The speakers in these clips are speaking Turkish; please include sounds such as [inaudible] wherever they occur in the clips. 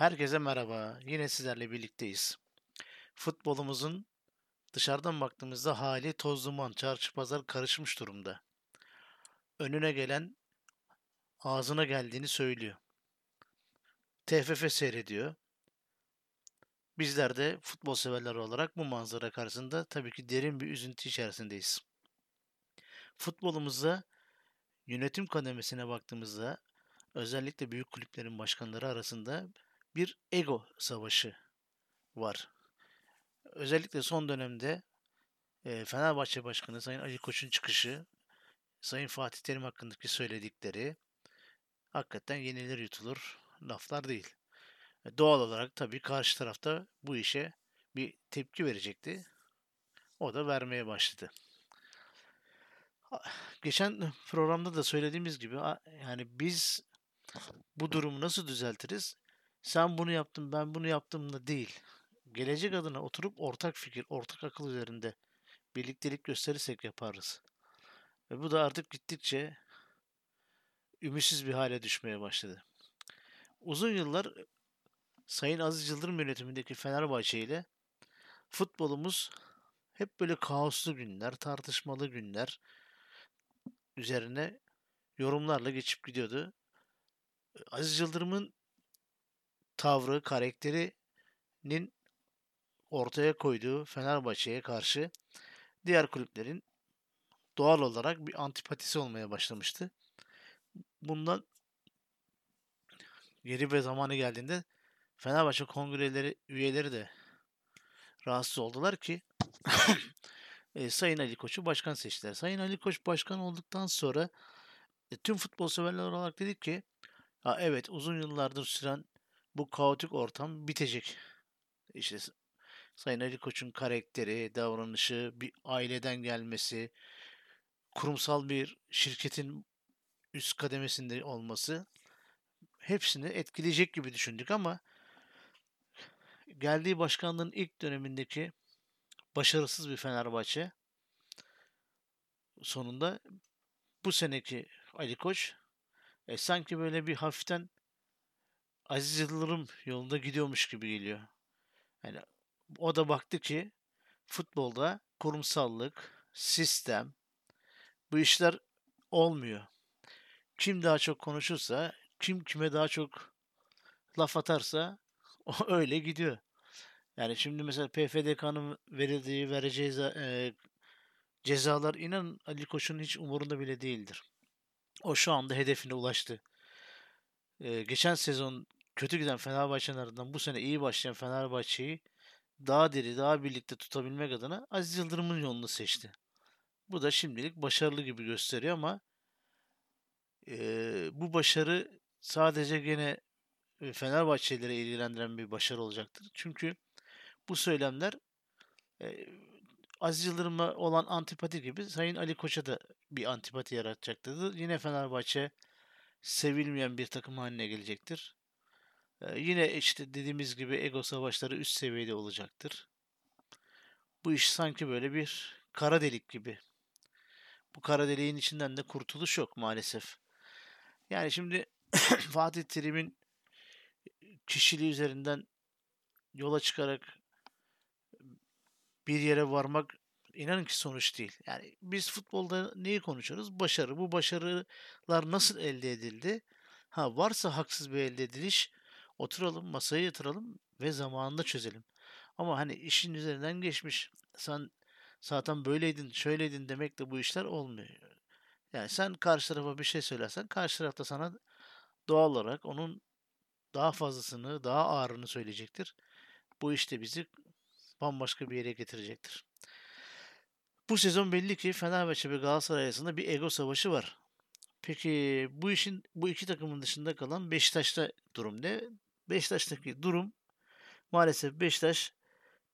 Herkese merhaba. Yine sizlerle birlikteyiz. Futbolumuzun dışarıdan baktığımızda hali toz duman, çarşı pazar karışmış durumda. Önüne gelen ağzına geldiğini söylüyor. TFF seyrediyor. Bizler de futbol severler olarak bu manzara karşısında tabii ki derin bir üzüntü içerisindeyiz. Futbolumuzda yönetim kademesine baktığımızda özellikle büyük kulüplerin başkanları arasında bir ego savaşı var. Özellikle son dönemde e, Fenerbahçe Başkanı Sayın Ali Koç'un çıkışı, Sayın Fatih Terim hakkındaki söyledikleri hakikaten yenilir yutulur laflar değil. E, doğal olarak tabii karşı tarafta bu işe bir tepki verecekti. O da vermeye başladı. Geçen programda da söylediğimiz gibi yani biz bu durumu nasıl düzeltiriz? Sen bunu yaptın, ben bunu yaptım da değil. Gelecek adına oturup ortak fikir, ortak akıl üzerinde birliktelik gösterirsek yaparız. Ve bu da artık gittikçe ümitsiz bir hale düşmeye başladı. Uzun yıllar Sayın Aziz Yıldırım yönetimindeki Fenerbahçe ile futbolumuz hep böyle kaoslu günler, tartışmalı günler üzerine yorumlarla geçip gidiyordu. Aziz Yıldırım'ın tavrı, karakterinin ortaya koyduğu Fenerbahçe'ye karşı diğer kulüplerin doğal olarak bir antipatisi olmaya başlamıştı. Bundan geri ve zamanı geldiğinde Fenerbahçe kongreleri üyeleri de rahatsız oldular ki [coughs] e, Sayın Ali Koç'u başkan seçtiler. Sayın Ali Koç başkan olduktan sonra e, tüm futbol severler olarak dedik ki ha, evet uzun yıllardır süren bu kaotik ortam bitecek. İşte Sayın Ali Koç'un karakteri, davranışı, bir aileden gelmesi, kurumsal bir şirketin üst kademesinde olması hepsini etkileyecek gibi düşündük ama geldiği başkanlığın ilk dönemindeki başarısız bir Fenerbahçe sonunda bu seneki Ali Koç e, sanki böyle bir hafiften Aziz Yıldırım yolunda gidiyormuş gibi geliyor. Yani o da baktı ki futbolda kurumsallık, sistem bu işler olmuyor. Kim daha çok konuşursa, kim kime daha çok laf atarsa [laughs] o öyle gidiyor. Yani şimdi mesela PFDK'nın verildiği, vereceği e, cezalar inan Ali Koç'un hiç umurunda bile değildir. O şu anda hedefine ulaştı. E, geçen sezon kötü giden Fenerbahçe'nin ardından bu sene iyi başlayan Fenerbahçe'yi daha diri, daha birlikte tutabilmek adına Aziz Yıldırım'ın yolunu seçti. Bu da şimdilik başarılı gibi gösteriyor ama e, bu başarı sadece gene Fenerbahçelileri ilgilendiren bir başarı olacaktır. Çünkü bu söylemler e, Aziz Yıldırım'a olan antipati gibi Sayın Ali Koç'a da bir antipati yaratacaktır. Yine Fenerbahçe sevilmeyen bir takım haline gelecektir. Yine işte dediğimiz gibi ego savaşları üst seviyede olacaktır. Bu iş sanki böyle bir kara delik gibi. Bu kara deliğin içinden de kurtuluş yok maalesef. Yani şimdi [coughs] Fatih Terim'in kişiliği üzerinden yola çıkarak bir yere varmak inanın ki sonuç değil. Yani biz futbolda neyi konuşuyoruz? Başarı. Bu başarılar nasıl elde edildi? Ha varsa haksız bir elde ediliş Oturalım, masaya yatıralım ve zamanında çözelim. Ama hani işin üzerinden geçmiş. Sen zaten böyleydin, şöyleydin demekle bu işler olmuyor. Yani sen karşı tarafa bir şey söylersen karşı tarafta sana doğal olarak onun daha fazlasını, daha ağırını söyleyecektir. Bu işte bizi bambaşka bir yere getirecektir. Bu sezon belli ki Fenerbahçe ve Galatasaray arasında bir ego savaşı var. Peki bu işin bu iki takımın dışında kalan Beşiktaş'ta durum ne? Beşiktaş'taki durum maalesef Beşiktaş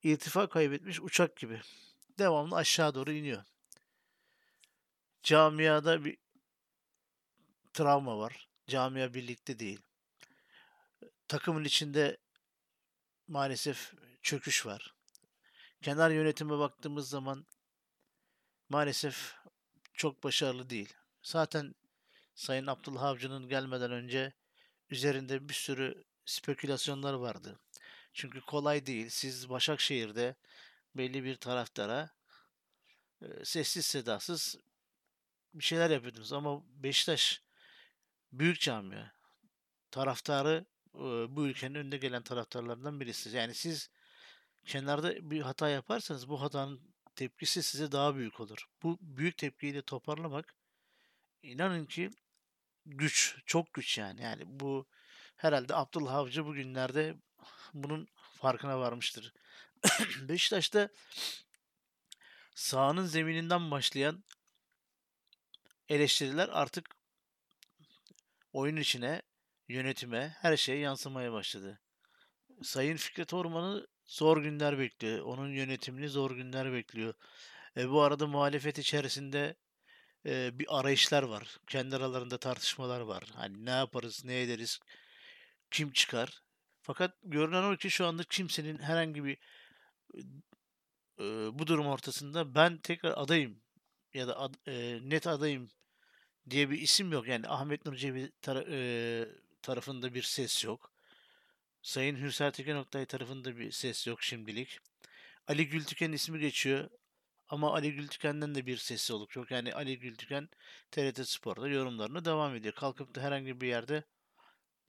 irtifa kaybetmiş uçak gibi. Devamlı aşağı doğru iniyor. Camiada bir travma var. Camia birlikte değil. Takımın içinde maalesef çöküş var. Kenar yönetime baktığımız zaman maalesef çok başarılı değil. Zaten Sayın Abdullah Avcı'nın gelmeden önce üzerinde bir sürü spekülasyonlar vardı. Çünkü kolay değil. Siz Başakşehir'de belli bir taraftara sessiz sedasız bir şeyler yapıyordunuz. Ama Beşiktaş büyük camia. Taraftarı bu ülkenin önde gelen taraftarlarından birisi. Yani siz kenarda bir hata yaparsanız bu hatanın tepkisi size daha büyük olur. Bu büyük tepkiyi de toparlamak inanın ki güç, çok güç yani. Yani bu herhalde Abdullah Avcı bugünlerde bunun farkına varmıştır. [clears throat] Beşiktaş'ta sahanın zemininden başlayan eleştiriler artık oyun içine, yönetime, her şeye yansımaya başladı. Sayın Fikret Orman'ı zor günler bekliyor. Onun yönetimini zor günler bekliyor. E, bu arada muhalefet içerisinde e, bir arayışlar var. Kendi aralarında tartışmalar var. Hani ne yaparız, ne ederiz, kim çıkar. Fakat görünen o ki şu anda kimsenin herhangi bir e, bu durum ortasında ben tekrar adayım ya da ad, e, net adayım diye bir isim yok. Yani Ahmet Nur Cebi tara- e, tarafında bir ses yok. Sayın Hürsel Tekin Oktay tarafında bir ses yok şimdilik. Ali Gültüken ismi geçiyor. Ama Ali Gültüken'den de bir sesi oluk yok. Yani Ali Gültüken TRT Spor'da yorumlarına devam ediyor. Kalkıp da herhangi bir yerde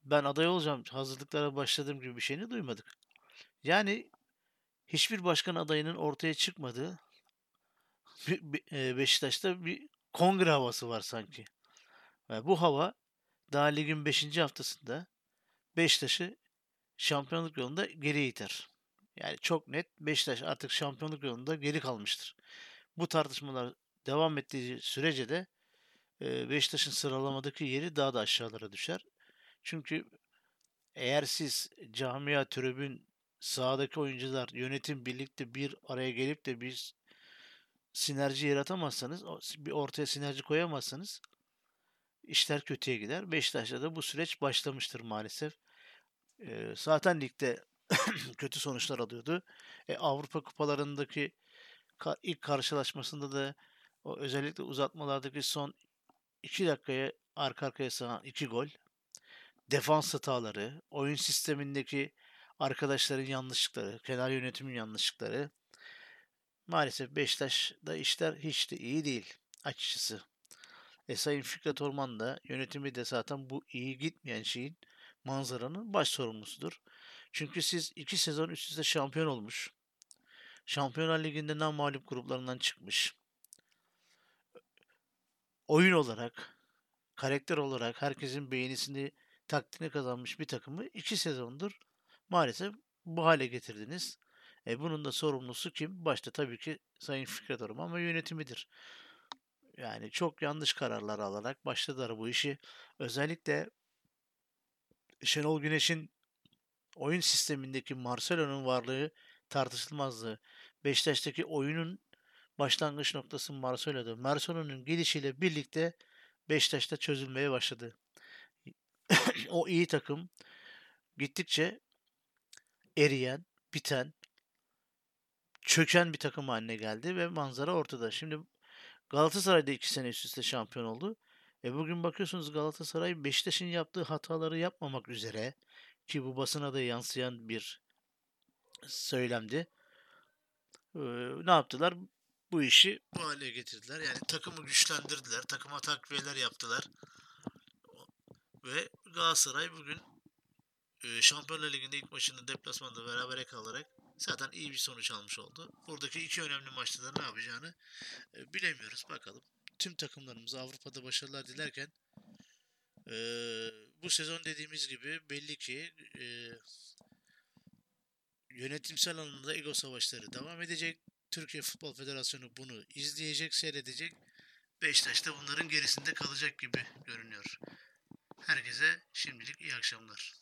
ben aday olacağım, hazırlıklara başladığım gibi bir şeyini duymadık. Yani hiçbir başkan adayının ortaya çıkmadığı Beşiktaş'ta bir kongre havası var sanki. Ve bu hava daha ligin 5. haftasında Beşiktaş'ı şampiyonluk yolunda geri iter. Yani çok net Beşiktaş artık şampiyonluk yolunda geri kalmıştır. Bu tartışmalar devam ettiği sürece de Beşiktaş'ın sıralamadaki yeri daha da aşağılara düşer. Çünkü eğer siz camia, tribün, sahadaki oyuncular, yönetim birlikte bir araya gelip de bir sinerji yaratamazsanız, bir ortaya sinerji koyamazsanız işler kötüye gider. Beşiktaş'ta da bu süreç başlamıştır maalesef. E, zaten ligde [coughs] kötü sonuçlar alıyordu. E, Avrupa kupalarındaki ilk karşılaşmasında da o özellikle uzatmalardaki son iki dakikaya arka arkaya sığan iki gol. Defans hataları, oyun sistemindeki arkadaşların yanlışlıkları, kenar yönetimin yanlışlıkları. Maalesef Beşiktaş'da işler hiç de iyi değil açıkçası. E Sayın Fikret Orman da yönetimi de zaten bu iyi gitmeyen şeyin manzaranın baş sorumlusudur. Çünkü siz iki sezon üst üste şampiyon olmuş. Şampiyonlar Ligi'nde nam mağlup gruplarından çıkmış. Oyun olarak, karakter olarak herkesin beğenisini, takdirini kazanmış bir takımı iki sezondur maalesef bu hale getirdiniz. E bunun da sorumlusu kim? Başta tabii ki Sayın Fikret Orman ama yönetimidir. Yani çok yanlış kararlar alarak başladılar bu işi. Özellikle Şenol Güneş'in oyun sistemindeki Marcelo'nun varlığı tartışılmazdı. Beşiktaş'taki oyunun başlangıç noktası Marcelo'du. Marcelo'nun gelişiyle birlikte Beşiktaş'ta çözülmeye başladı. [coughs] o iyi takım gittikçe eriyen, biten, çöken bir takım haline geldi ve manzara ortada. Şimdi Galatasaray da iki sene üst üste şampiyon oldu. E bugün bakıyorsunuz Galatasaray Beşiktaş'ın yaptığı hataları yapmamak üzere ki bu basına da yansıyan bir söylemdi. Ee, ne yaptılar? Bu işi bu hale getirdiler. Yani takımı güçlendirdiler. Takıma takviyeler yaptılar. Ve Galatasaray bugün e, Şampiyonlar Ligi'nde ilk maçını deplasmanda berabere kalarak zaten iyi bir sonuç almış oldu. Buradaki iki önemli maçta da ne yapacağını e, bilemiyoruz. Bakalım. Tüm takımlarımıza Avrupa'da başarılar dilerken e, bu sezon dediğimiz gibi belli ki e, yönetimsel anlamda ego savaşları devam edecek. Türkiye Futbol Federasyonu bunu izleyecek, seyredecek. Beşiktaş da bunların gerisinde kalacak gibi görünüyor. Herkese şimdilik iyi akşamlar.